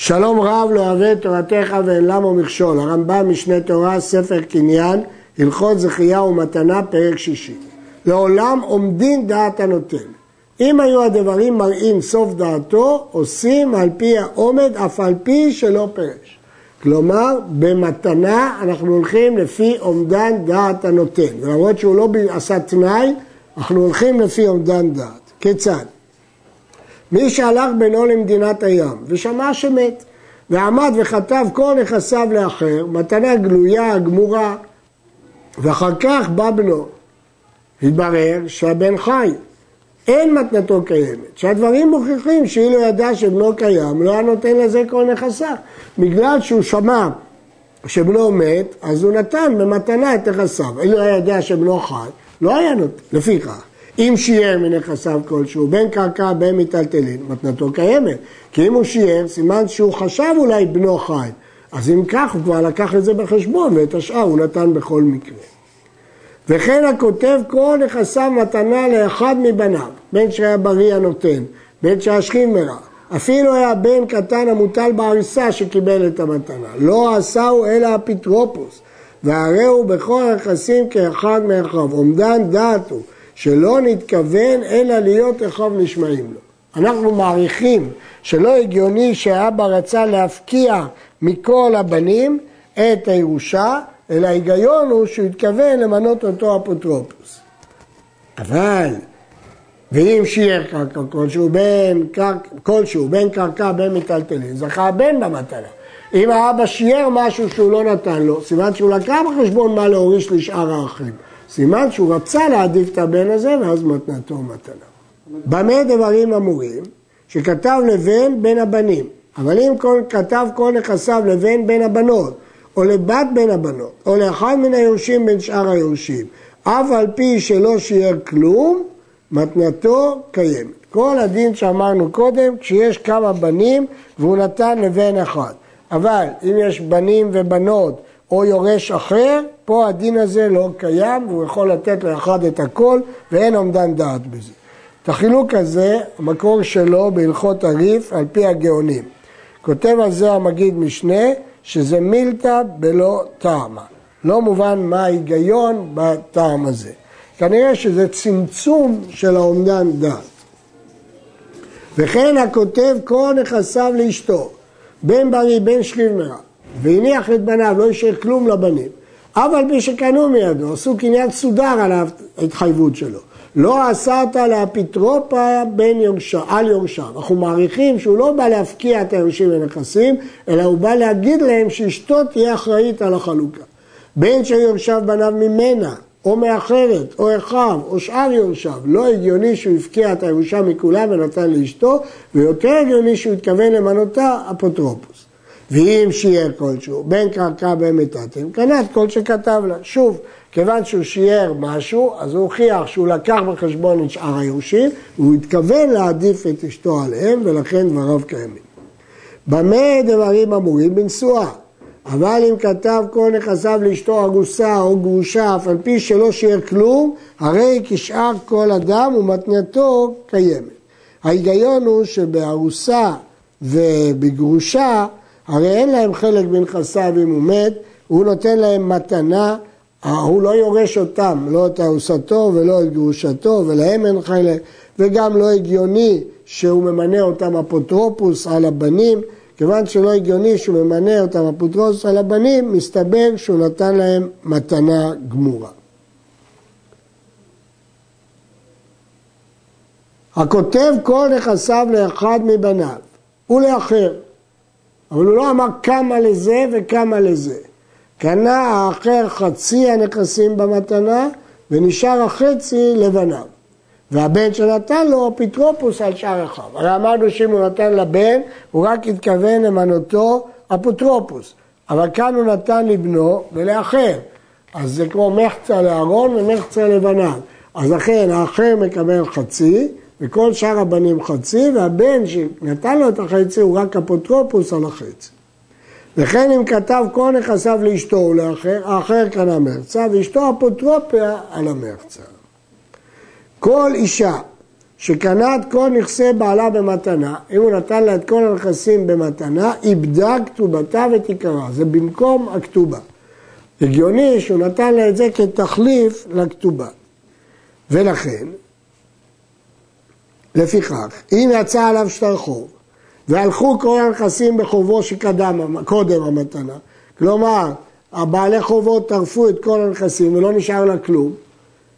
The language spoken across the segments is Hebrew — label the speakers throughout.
Speaker 1: שלום רב לא אוהב את תורתך ואין למה מכשול, הרמב"ם משנה תורה, ספר קניין, הלכות זכייה ומתנה, פרק שישי. לעולם עומדין דעת הנותן. אם היו הדברים מראים סוף דעתו, עושים על פי העומד, אף על פי שלא פרש. כלומר, במתנה אנחנו הולכים לפי אומדן דעת הנותן. למרות שהוא לא עשה תנאי, אנחנו הולכים לפי אומדן דעת. כיצד? מי שהלך בינו למדינת הים ושמע שמת ועמד וכתב כל נכסיו לאחר, מתנה גלויה, גמורה, ואחר כך בא בנו. התברר שהבן חי, אין מתנתו קיימת, שהדברים מוכיחים שאילו ידע שבנו קיים, לא היה נותן לזה כל נכסיו. בגלל שהוא שמע שבנו מת, אז הוא נתן במתנה את נכסיו. אילו היה יודע שבנו חי, לא היה נותן, לפיכך. אם שיער מנכסיו כלשהו, בין קרקע בין מיטלטלין, מתנתו קיימת. כי אם הוא שיער, סימן שהוא חשב אולי בנו חי. אז אם כך, הוא כבר לקח את זה בחשבון, ואת השאר הוא נתן בכל מקרה. וכן הכותב כל נכסיו מתנה לאחד מבניו, בין שהיה בריא הנותן, בין שהשכיב מרע. אפילו היה בן קטן המוטל בהריסה שקיבל את המתנה. לא עשהו אלא אפוטרופוס, והרי הוא בכל הנכסים כאחד מאחיו. אומדן דעת הוא שלא נתכוון אלא להיות אחיו נשמעים לו. אנחנו מעריכים שלא הגיוני שאבא רצה להפקיע מכל הבנים את הירושה, אלא ההיגיון הוא שהוא התכוון למנות אותו אפוטרופוס. אבל, ואם שיער קרקע כלשהו, בין, קרק, כלשהו, בין קרקע בין מיטלטלין, זכה הבן במתנה. אם האבא שיער משהו שהוא לא נתן לו, סימן שהוא לקח בחשבון מה להוריש לשאר האחים. סימן שהוא רצה להעדיף את הבן הזה, ואז מתנתו מתנה. במה דברים אמורים? שכתב לבן בין הבנים, אבל אם כל, כתב כל נכסיו לבן בין הבנות, או לבת בין הבנות, או לאחד מן היורשים בין שאר היורשים, אף על פי שלא שיער כלום, מתנתו קיימת. כל הדין שאמרנו קודם, כשיש כמה בנים והוא נתן לבן אחד. אבל אם יש בנים ובנות או יורש אחר, פה הדין הזה לא קיים והוא יכול לתת לאחד את הכל ואין עומדן דעת בזה. את החילוק הזה, המקור שלו בהלכות הריף על פי הגאונים. כותב על זה המגיד משנה שזה מילתא בלא טעמה. לא מובן מה ההיגיון בטעם הזה. כנראה שזה צמצום של האומדן דעת. וכן הכותב כל נכסיו לאשתו, בן בריא, בן שכיב מרע, והניח את בניו, לא השאיר כלום לבנים. אף על פי שקנו מידו, עשו קניין סודר על ההתחייבות שלו. לא אסרת לאפיטרופה בין יורשה, על יורשיו. אנחנו מעריכים שהוא לא בא להפקיע את היורשים ונכסים, אלא הוא בא להגיד להם שאשתו תהיה אחראית על החלוקה. בין שיורשיו בניו ממנה, או מאחרת, או אחיו, או שאר יורשיו, לא הגיוני שהוא הפקיע את הירושה מכולם ונתן לאשתו, ויותר הגיוני שהוא התכוון למנותה אפוטרופוס. ואם שיער כלשהו, בין קרקע בין מיטתם, קנה את כל שכתב לה. שוב, כיוון שהוא שיער משהו, אז הוא הוכיח שהוא לקח בחשבון את שאר היורשים, והוא התכוון להעדיף את אשתו עליהם, ולכן דבריו קיימים. במה דברים אמורים? בנשואה. אבל אם כתב כל נכסיו לאשתו ארוסה או גרושה, אף על פי שלא שיער כלום, הרי כשאר כל אדם ומתנתו קיימת. ההיגיון הוא שבארוסה ובגרושה, הרי אין להם חלק בנכסיו אם הוא מת, הוא נותן להם מתנה הוא לא יורש אותם, לא את ארוסתו ולא את גרושתו, ולהם אין חלק, וגם לא הגיוני שהוא ממנה אותם אפוטרופוס על הבנים, כיוון שלא הגיוני שהוא ממנה אותם אפוטרופוס על הבנים, מסתבר שהוא נתן להם מתנה גמורה. הכותב כל נכסיו לאחד מבניו ולאחר, אבל הוא לא אמר כמה לזה וכמה לזה. קנה האחר חצי הנכסים במתנה ונשאר החצי לבניו. והבן שנתן לו אפוטרופוס על שאר אחיו. הרי אמרנו שאם הוא נתן לבן, הוא רק התכוון למנותו אפוטרופוס. אבל כאן הוא נתן לבנו ולאחר. אז זה כמו מחצה לאהרון ומחצה לבניו. אז לכן האחר מקבל חצי, וכל שאר הבנים חצי, והבן שנתן לו את החצי הוא רק אפוטרופוס על החצי. וכן אם כתב כל נכסיו לאשתו ולאחר, האחר קנה מרצה, ואשתו אפוטרופיה על המרצה. כל אישה שקנה את כל נכסי בעלה במתנה, אם הוא נתן לה את כל הנכסים במתנה, איבדה כתובתה ותיקרה, זה במקום הכתובה. הגיוני שהוא נתן לה את זה כתחליף לכתובה. ולכן, לפיכך, אם יצא עליו שטר חוב, והלכו כל הנכסים בחובו שקדם קודם המתנה, כלומר, הבעלי חובות טרפו את כל הנכסים ולא נשאר לה כלום,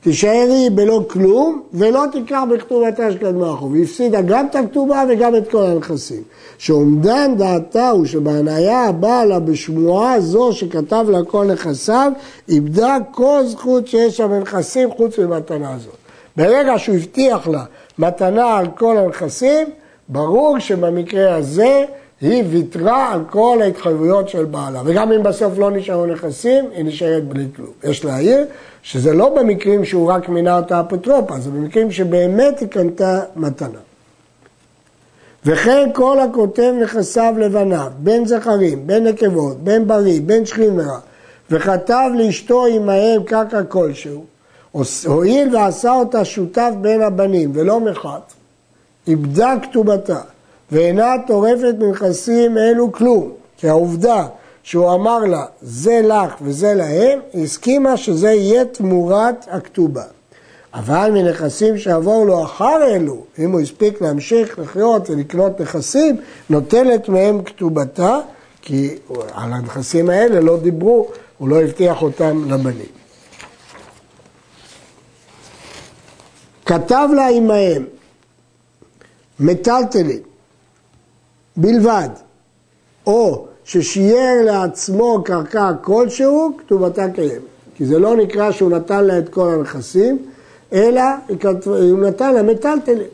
Speaker 1: תישארי בלא כלום ולא תיקח בכתובתה שקדמה החוב. היא הפסידה גם את הכתובה וגם את כל הנכסים. שאומדן דעתה הוא שבהניה הבאה לה בשמועה זו שכתב לה כל נכסיו, איבדה כל זכות שיש שם בנכסים חוץ ממתנה הזאת. ברגע שהוא הבטיח לה מתנה על כל הנכסים, ברור שבמקרה הזה היא ויתרה על כל ההתחייבויות של בעלה. וגם אם בסוף לא נשארו נכסים, היא נשארת בלי כלום. יש להעיר שזה לא במקרים שהוא רק מינה אותה אפוטרופה, זה במקרים שבאמת היא קנתה מתנה. וכן כל הכותב נכסיו לבניו, בין זכרים, בין נקבות, בין בריא, בין שכין מרע, וכתב לאשתו עמהם קרקע כלשהו, הואיל ועשה אותה שותף בין הבנים ולא מחת, איבדה כתובתה ואינה טורפת מנכסים אלו כלום, כי העובדה שהוא אמר לה זה לך וזה להם, היא הסכימה שזה יהיה תמורת הכתובה. אבל מנכסים שעברו לו אחר אלו, אם הוא הספיק להמשיך לחיות ולקנות נכסים, נוטלת מהם כתובתה, כי על הנכסים האלה לא דיברו, הוא לא הבטיח אותם לבנים. כתב לה עמהם מטלטלים בלבד, או ששייר לעצמו קרקע כלשהו, כתובתה קיימת. כי זה לא נקרא שהוא נתן לה את כל הנכסים, אלא הוא נתן לה מטלטלים.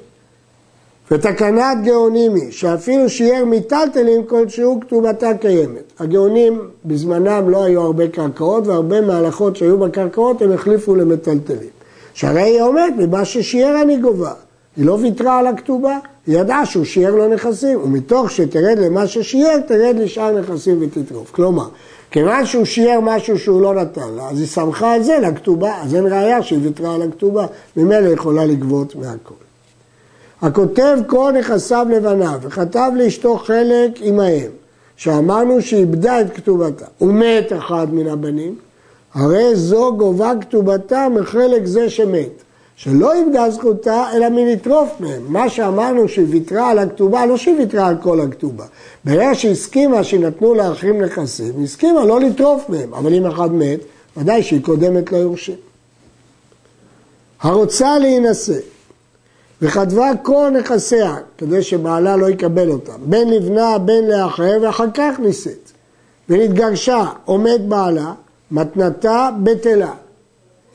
Speaker 1: ותקנת גאונים היא שאפילו שיער מיטלטלים כלשהו כתובתה קיימת. הגאונים בזמנם לא היו הרבה קרקעות והרבה מהלכות שהיו בקרקעות הם החליפו למטלטלים. שהרי היא אומרת, ממה ששיער אני גובה. היא לא ויתרה על הכתובה, היא ידעה שהוא שיער לו נכסים, ומתוך שתרד למה ששיער, תרד לשאר נכסים ותטרוף. כלומר, כיוון שהוא שיער משהו שהוא לא נתן לה, אז היא שמחה על זה לכתובה, אז אין ראיה שהיא ויתרה על הכתובה, ממילא יכולה לגבות מהכל. הכותב כל נכסיו לבניו, וכתב לאשתו חלק עמהם, שאמרנו שאיבדה את כתובתה, ומת אחד מן הבנים, הרי זו גובה כתובתה מחלק זה שמת. שלא איבדה זכותה, אלא מלטרוף מהם. מה שאמרנו שהיא ויתרה על הכתובה, לא שהיא ויתרה על כל הכתובה. ברגע שהסכימה שנתנו לאחרים נכסים, היא הסכימה לא לטרוף מהם. אבל אם אחד מת, ודאי שהיא קודמת ליורשים. הרוצה להינשא וכתבה כל נכסיה, כדי שבעלה לא יקבל אותם, בין לבנה, בין לאחר, ואחר כך נישאת. ונתגרשה, עומד בעלה, מתנתה בטלה.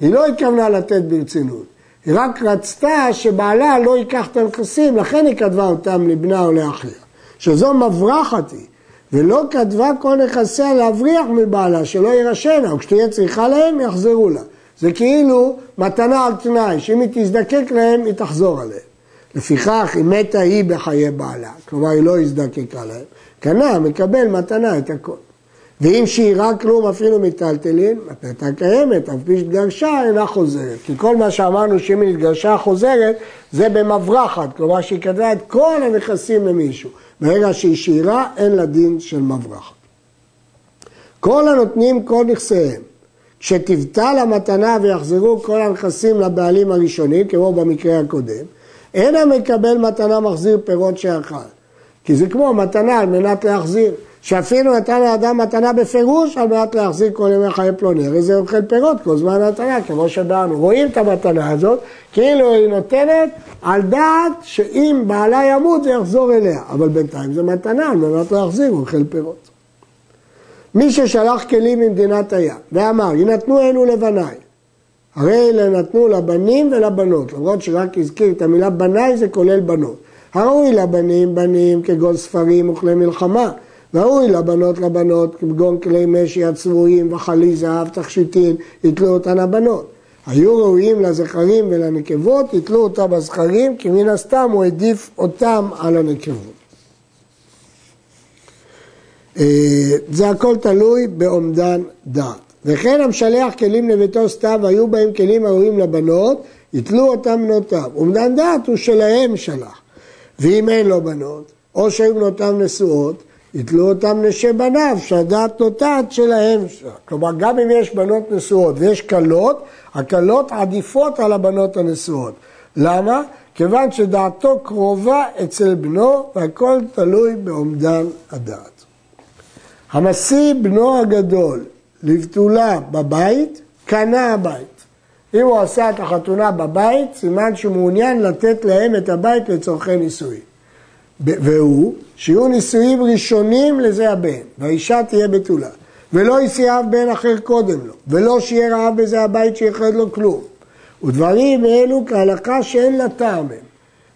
Speaker 1: היא לא התכוונה לתת ברצינות. היא רק רצתה שבעלה לא ייקח את הנכסים, לכן היא כתבה אותם לבנה או לאחיה. שזו מברחת היא, ולא כתבה כל נכסיה להבריח מבעלה, שלא ירשנה, וכשתהיה צריכה להם, יחזרו לה. זה כאילו מתנה על תנאי, שאם היא תזדקק להם, היא תחזור עליהם. לפיכך, היא מתה היא בחיי בעלה, כלומר היא לא הזדקקה להם, קנה, מקבל מתנה את הכל. ואם שאירה כלום אפילו מיטלטלין, מתנתה קיימת, אף פי שהתגרשה אינה חוזרת. כי כל מה שאמרנו שאם היא התגרשה חוזרת, זה במברחת, כלומר שהיא כתבה את כל הנכסים למישהו. ברגע שהיא שאירה, אין לה דין של מברחת. כל הנותנים כל נכסיהם, כשתבטל המתנה ויחזרו כל הנכסים לבעלים הראשונים, כמו במקרה הקודם, אין המקבל מתנה מחזיר פירות שאכל. כי זה כמו מתנה על מנת להחזיר. שאפילו נתן לאדם מתנה בפירוש על מנת להחזיק כל ימי חיי פלוני, הרי זה אוכל פירות כל זמן המתנה, כמו שבאנו. רואים את המתנה הזאת, כאילו היא נותנת על דעת שאם בעלה ימות זה יחזור אליה, אבל בינתיים זה מתנה על מנת להחזיר אוכל פירות. מי ששלח כלים ממדינת הים ואמר, יינתנו אלו לבניי, הרי אלה נתנו לבנים ולבנות, למרות שרק הזכיר את המילה בניי זה כולל בנות. הראוי לבנים, בנים כגון ספרים וכלי מלחמה. ראוי לבנות לבנות, כגון כלי משי הצבועים וחלי זהב תכשיטין, יתלו אותן הבנות. היו ראויים לזכרים ולנקבות, יתלו אותה בזכרים, כי מן הסתם הוא העדיף אותם על הנקבות. אה, זה הכל תלוי באומדן דעת. וכן המשלח כלים לביתו סתיו, היו בהם כלים הראויים לבנות, יתלו אותם בנותיו. אומדן דעת הוא שלהם שלח. ואם אין לו בנות, או שהיו בנותיו נשואות, יתלו אותם נשי בניו, שהדעת נוטעת שלהם. כלומר, גם אם יש בנות נשואות ויש כלות, הכלות עדיפות על הבנות הנשואות. למה? כיוון שדעתו קרובה אצל בנו והכל תלוי באומדן הדעת. המשיא בנו הגדול לבתולה בבית, קנה הבית. אם הוא עשה את החתונה בבית, סימן שהוא מעוניין לתת להם את הבית לצורכי נישואין. והוא, שיהיו נישואים ראשונים לזה הבן, והאישה תהיה בתולה. ולא יסיעב בן אחר קודם לו, ולא שיהיה רעב בזה הבית שיחד לו כלום. ודברים אלו כהלכה שאין לה טעם הם.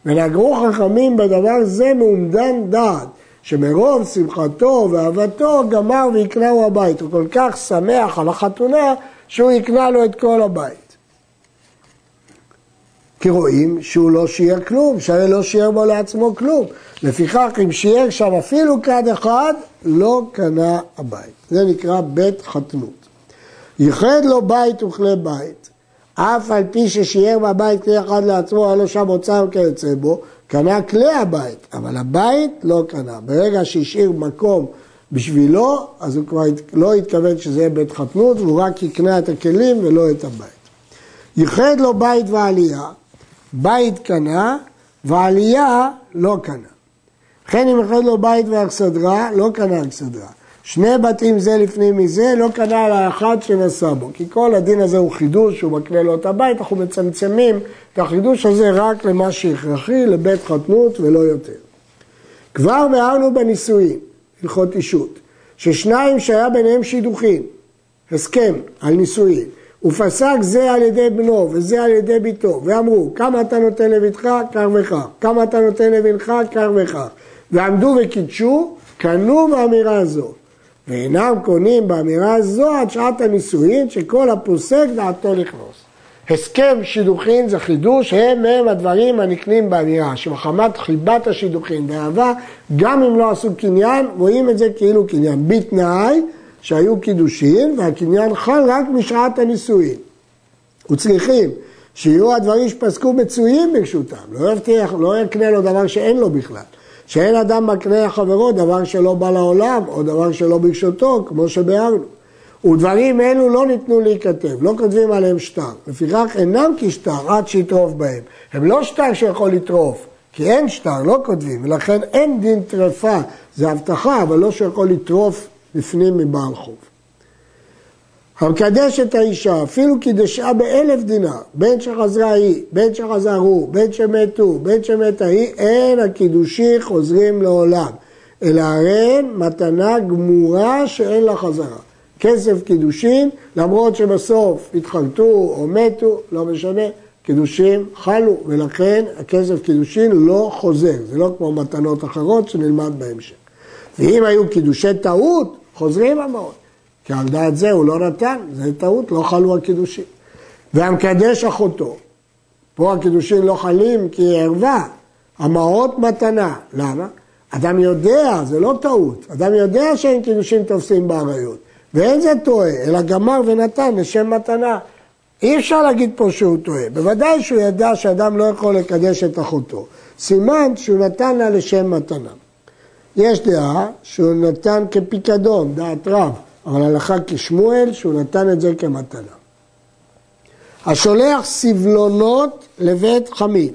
Speaker 1: ונגרו חכמים בדבר זה מאומדן דעת, שמרוב שמחתו ואהבתו גמר ויקנהו הבית. הוא כל כך שמח על החתונה שהוא יקנה לו את כל הבית. כי רואים שהוא לא שיער כלום, שהרי לא שיער בו לעצמו כלום. לפיכך, אם שיער שם אפילו כד אחד, לא קנה הבית. זה נקרא בית חתנות. ייחד לו בית וכלי בית, אף על פי ששיער בבית כלי אחד לעצמו, היה לו שם אוצר כיוצא בו, קנה כלי הבית, אבל הבית לא קנה. ברגע שהשאיר מקום בשבילו, אז הוא כבר לא התכוון שזה יהיה בית חתנות, והוא רק יקנה את הכלים ולא את הבית. ייחד לו בית ועלייה, בית קנה ועלייה לא קנה. וכן אם ייחד לו בית ואכסדרה, לא קנה אכסדרה. שני בתים זה לפנים מזה, לא קנה על האחד שנשא בו. כי כל הדין הזה הוא חידוש, הוא מקנה לו את הבית, אנחנו מצמצמים את החידוש הזה רק למה שהכרחי, לבית חתנות ולא יותר. כבר ביארנו בנישואים, הלכות אישות, ששניים שהיה ביניהם שידוכים, הסכם על נישואים, ופסק זה על ידי בנו וזה על ידי ביתו, ואמרו, כמה אתה נותן לביתך, כך וכך, כמה אתה נותן לבנך, כך וכך, ועמדו וקידשו, קנו באמירה הזו. ואינם קונים באמירה הזו עד שעת הנישואין שכל הפוסק דעתו לכנוס. הסכם שידוכין זה חידוש, הם הם הדברים הנקנים באמירה, שמחמת חיבת השידוכין ואהבה, גם אם לא עשו קניין, רואים את זה כאילו קניין. בתנאי שהיו קידושין והקניין חל רק משעת הנישואין. וצריכים שיהיו הדברים שפסקו מצויים ברשותם, לא יבטיח, לא יקנה לו דבר שאין לו בכלל. שאין אדם מקנה לחברו דבר שלא בא לעולם, או דבר שלא ברשותו, כמו שביארנו. ודברים אלו לא ניתנו להיכתב, לא כותבים עליהם שטר. לפיכך אינם כשטר עד שיטרוף בהם. הם לא שטר שיכול לטרוף, כי אין שטר, לא כותבים, ולכן אין דין טרפה, זה הבטחה, אבל לא שיכול לטרוף לפנים מבעל חוב. המקדש את האישה, אפילו קידשה באלף דינר, בין שחזרה היא, בין שחזרו, בין שמתו, בין שמתה היא, אין הקידושי חוזרים לעולם, אלא הרי מתנה גמורה שאין לה חזרה. כסף קידושין, למרות שבסוף התחרטו או מתו, לא משנה, קידושים חלו, ולכן הכסף קידושין לא חוזר, זה לא כמו מתנות אחרות שנלמד בהמשך. ואם היו קידושי טעות, חוזרים המעות. כי על דעת זה הוא לא נתן, זה טעות, לא חלו הקידושים. והמקדש אחותו, פה הקידושים לא חלים כי היא ערווה, המעות מתנה. למה? אדם יודע, זה לא טעות, אדם יודע שאין קידושים תופסים באריות, ואין זה טועה, אלא גמר ונתן לשם מתנה. אי אפשר להגיד פה שהוא טועה, בוודאי שהוא ידע שאדם לא יכול לקדש את אחותו. סימן שהוא נתן לה לשם מתנה. יש דעה שהוא נתן כפיקדון, דעת רב, אבל הלכה כשמואל שהוא נתן את זה כמתנה. השולח סבלונות לבית חמים.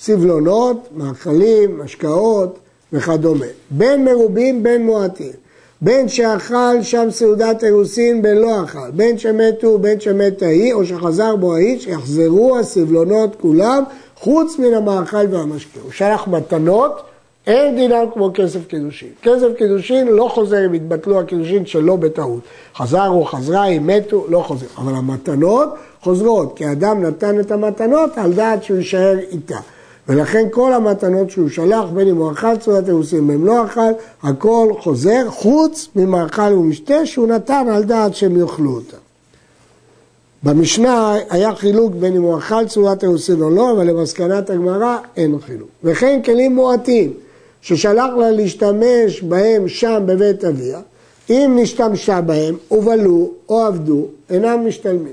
Speaker 1: סבלונות, מאכלים, השקעות וכדומה. בין מרובים בין מועטים. בין שאכל שם סעודת אירוסין בין לא אכל, בין שמתו בין שמת ההיא או שחזר בו האיש, יחזרו הסבלונות כולם חוץ מן המאכל והמשקה. הוא שלח מתנות אין דינם כמו כסף קידושין. כסף קידושין לא חוזר אם התבטלו הקידושין שלא בטעות. חזרו, חזרה, אם מתו, לא חוזר. אבל המתנות חוזרות, כי אדם נתן את המתנות על דעת שהוא יישאר איתה. ולכן כל המתנות שהוא שלח, בין אם הוא אכל צורת אירוסין, בין אם לא אכל, הכל חוזר, חוץ ממאכל ומשתה שהוא נתן על דעת שהם יאכלו אותה. במשנה היה חילוק בין אם הוא אכל צורת אירוסין או לא, אבל למסקנת הגמרא אין חילוק. וכן כלים מועטים. ששלח לה להשתמש בהם שם בבית אביה, אם נשתמשה בהם, הובלו או עבדו, אינם משתלמים.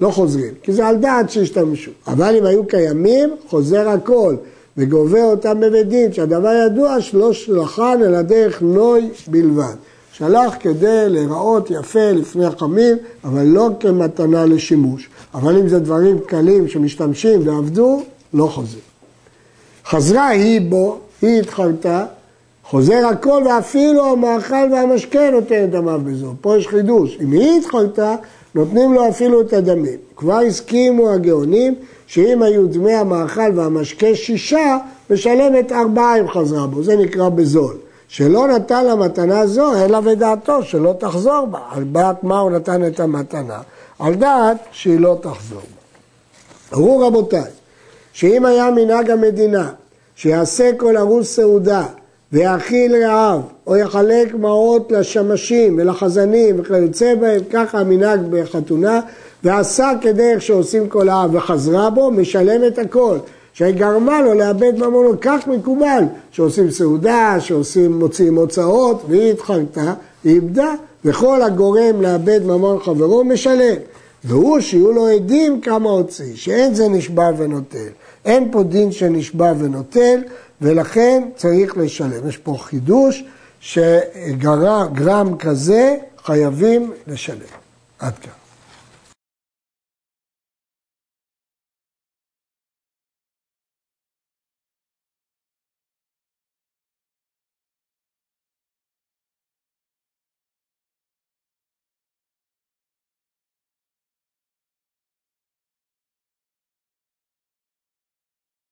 Speaker 1: לא חוזרים, כי זה על דעת שהשתמשו. אבל אם היו קיימים, חוזר הכל, וגובה אותם בבית דין, שהדבר ידוע שלא שלחן אלא דרך נוי בלבד. שלח כדי להיראות יפה לפני החמים, אבל לא כמתנה לשימוש. אבל אם זה דברים קלים שמשתמשים ועבדו, לא חוזר. חזרה היא בו, היא התחלתה, חוזר הכל ואפילו המאכל והמשקה נותן את דמיו בזו. פה יש חידוש. אם היא התחלתה, נותנים לו אפילו את הדמים. כבר הסכימו הגאונים שאם היו דמי המאכל והמשקה שישה, משלמת ארבעה אם חזרה בו. זה נקרא בזול. שלא נתן לה מתנה זו, אלא ודעתו שלא תחזור בה. על דעת מה הוא נתן את המתנה? על דעת שהיא לא תחזור בה. אמרו רבותיי, שאם היה מנהג המדינה שיעשה כל ערוס סעודה ויאכיל רעב או יחלק מעות לשמשים ולחזנים וכיוצא בהם, ככה המנהג בחתונה, ועשה כדרך שעושים כל העם וחזרה בו, משלם את הכל. שגרמה לו לאבד ממונו, כך מקובל, שעושים סעודה, שעושים, מוציאים הוצאות, והיא התחלתה, היא איבדה, וכל הגורם לאבד ממון חברו משלם. והוא שיהיו לו עדים כמה הוציא, שאין זה נשבע ונוטל. אין פה דין שנשבע ונוטל, ולכן צריך לשלם. יש פה חידוש שגרם כזה חייבים לשלם. עד כאן.